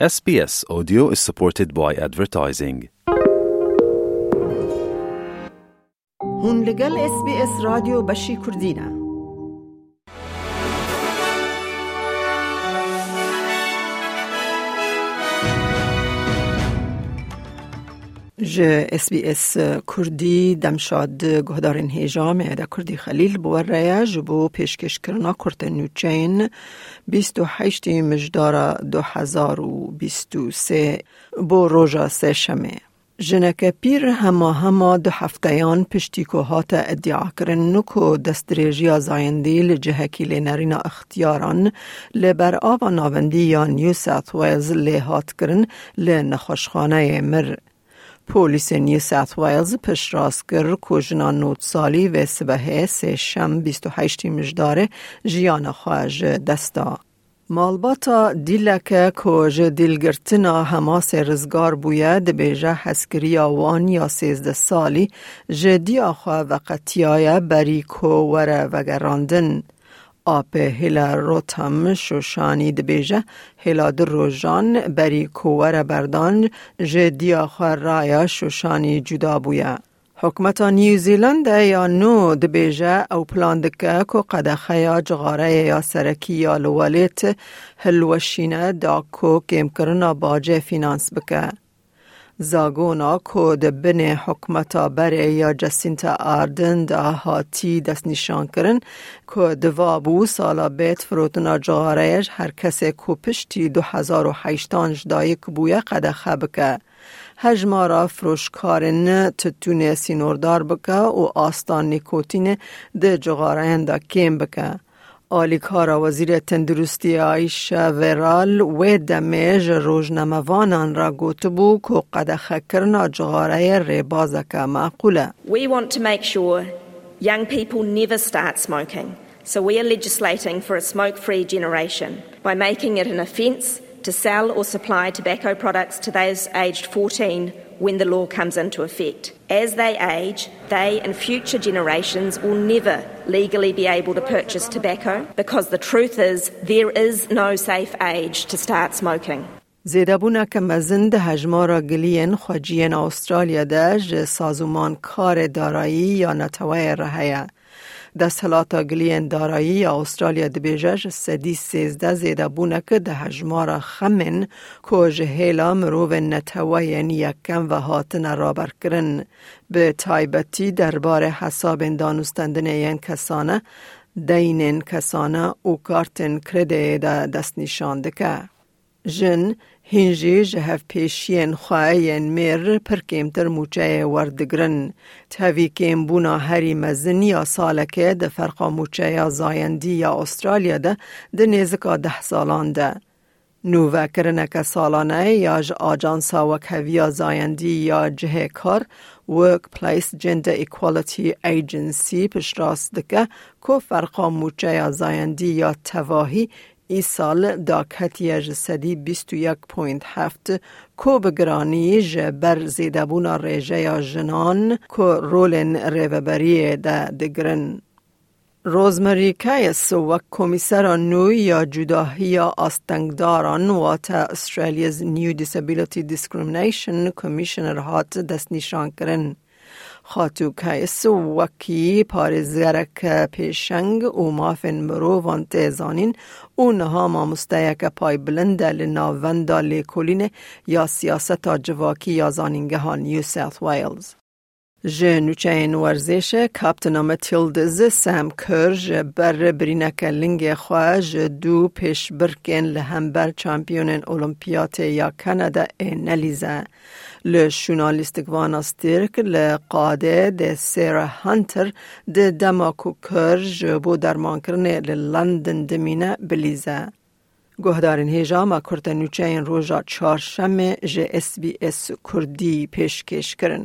SBS Audio is supported by advertising. هون لگل اس بی اس رادیو بشی کردینه ج اس بی اس کردی دمشاد گهدارین هیجام ادا کردی خلیل بوره جبو پیشکش کرنا کرت نوچین 28 مجدار 2023 بو روژا سه شمه جنک پیر هما هما دو هفتهیان پشتی که هات ادعا کرن نکو دستریجی زایندی لجهکی لنرینا اختیاران لبر آوا ناوندی یا نیو ساث ویلز لحات کرن لنخوشخانه مر. پولیس نیو ساث ویلز پش راست کر کجنا نوت سالی و سبه سه شم 28 مجدار جیان خواج دستا. مالباتا دیلکه کج دیلگرتنا حماس رزگار بویه دبیجه حسکری وان یا سیزده سالی جدی آخوا وقتیای بری کو وره وگراندن. آپ هلا روتم شوشانی دبیجه هلا در روژان بری کوور بردان جدی آخر رایا شوشانی جدا بویه. حکمت نیوزیلند یا نو دبیجه او پلان دکه که قدخه یا جغاره یا سرکی یا لولیت هلوشینه دا کو کم کرنا باجه فینانس بکه. زاگونا کو د بن حکمتا بره یا جسینتا آردن دا هاتی دست نشان کرن کو دوابو سالا بیت فروتنا جغارهش هر کسی کو پشتی دو هزار و حیشتانج دایک بویا قده خبکه. هجمارا فروشکارن تتونه سینوردار بکه و آستان نیکوتین ده جغاره دا کم بکه. آلیکارا وزیر تندرستی آیش ورال و دمیج روزنموانان را گوت بو که قدخ کرنا جغاره ریبازک معقوله. We want to make sure young people never start smoking. So we are legislating for a smoke-free generation by making it an offence to sell or supply tobacco products to those aged 14 when the law comes into effect. As they age, they and future generations will never legally be able to purchase tobacco because the truth is there is no safe age to start smoking. زیده بونه که مزن ده هجمارا گلین خواجین استرالیا ده سازومان کار دارایی یا نتوه رهیه. دستهلاتا گلین دارایی یا استرالیا دبیجش سدی سیزده زیده بونه که ده هجمارا خمن که جهیلا مروو نتوین یکم و هاتن رابر کرن به تایبتی درباره حساب دانستندن این کسانه دینن کسانه او کارتن کرده ده دست نشانده که. جن هنجی جهف پیشین خواهین میر پرکیمتر موچه وردگرن. تاوی کم بونا هری مزن یا سالکه ده فرقا موچه زایندی یا استرالیا ده ده نیزکا ده سالان ده. نووه کرنک سالانه یا آجانسا وکهویا زایندی یا جه کار Workplace Gender Equality Agency پشراست دکه که فرقا موچه زایندی یا تواهی ای سال دا کتیه جسدی بیست و یک پوینت هفت کو بگرانی جبر زیدبونا ریجه یا جنان کو رولن ریوبری دا دگرن. روزمری کیس و کمیسر نو یا جداهی یا آستنگداران و تا استرالیاز نیو دیسابیلیتی دیسکریمنیشن کمیشنر هات دست نشان کرن. خاتو کیس وکی پارزگرک پیشنگ او مافن مرو وانت زانین او نها ما مستیک پای بلند لناوند لیکولین یا سیاست جواکی یا زانینگه ها نیو ساث ویلز. جنوچین ورزش کاپتن متیلدز سام کرج بر برینک لنگ خواج دو پیش برکن لهمبر چامپیون اولمپیات یا کانادا نلیزه. ل ژورنالیستیک واناستیرک لقاده د سیرا هانتر د دماکو کرج بو درمان کرنه لندن دمینه بلیزه. گهدارین هیجا ما کرد نوچین روژا چهارشنبه ج اس بی اس کردی پیشکش کرن.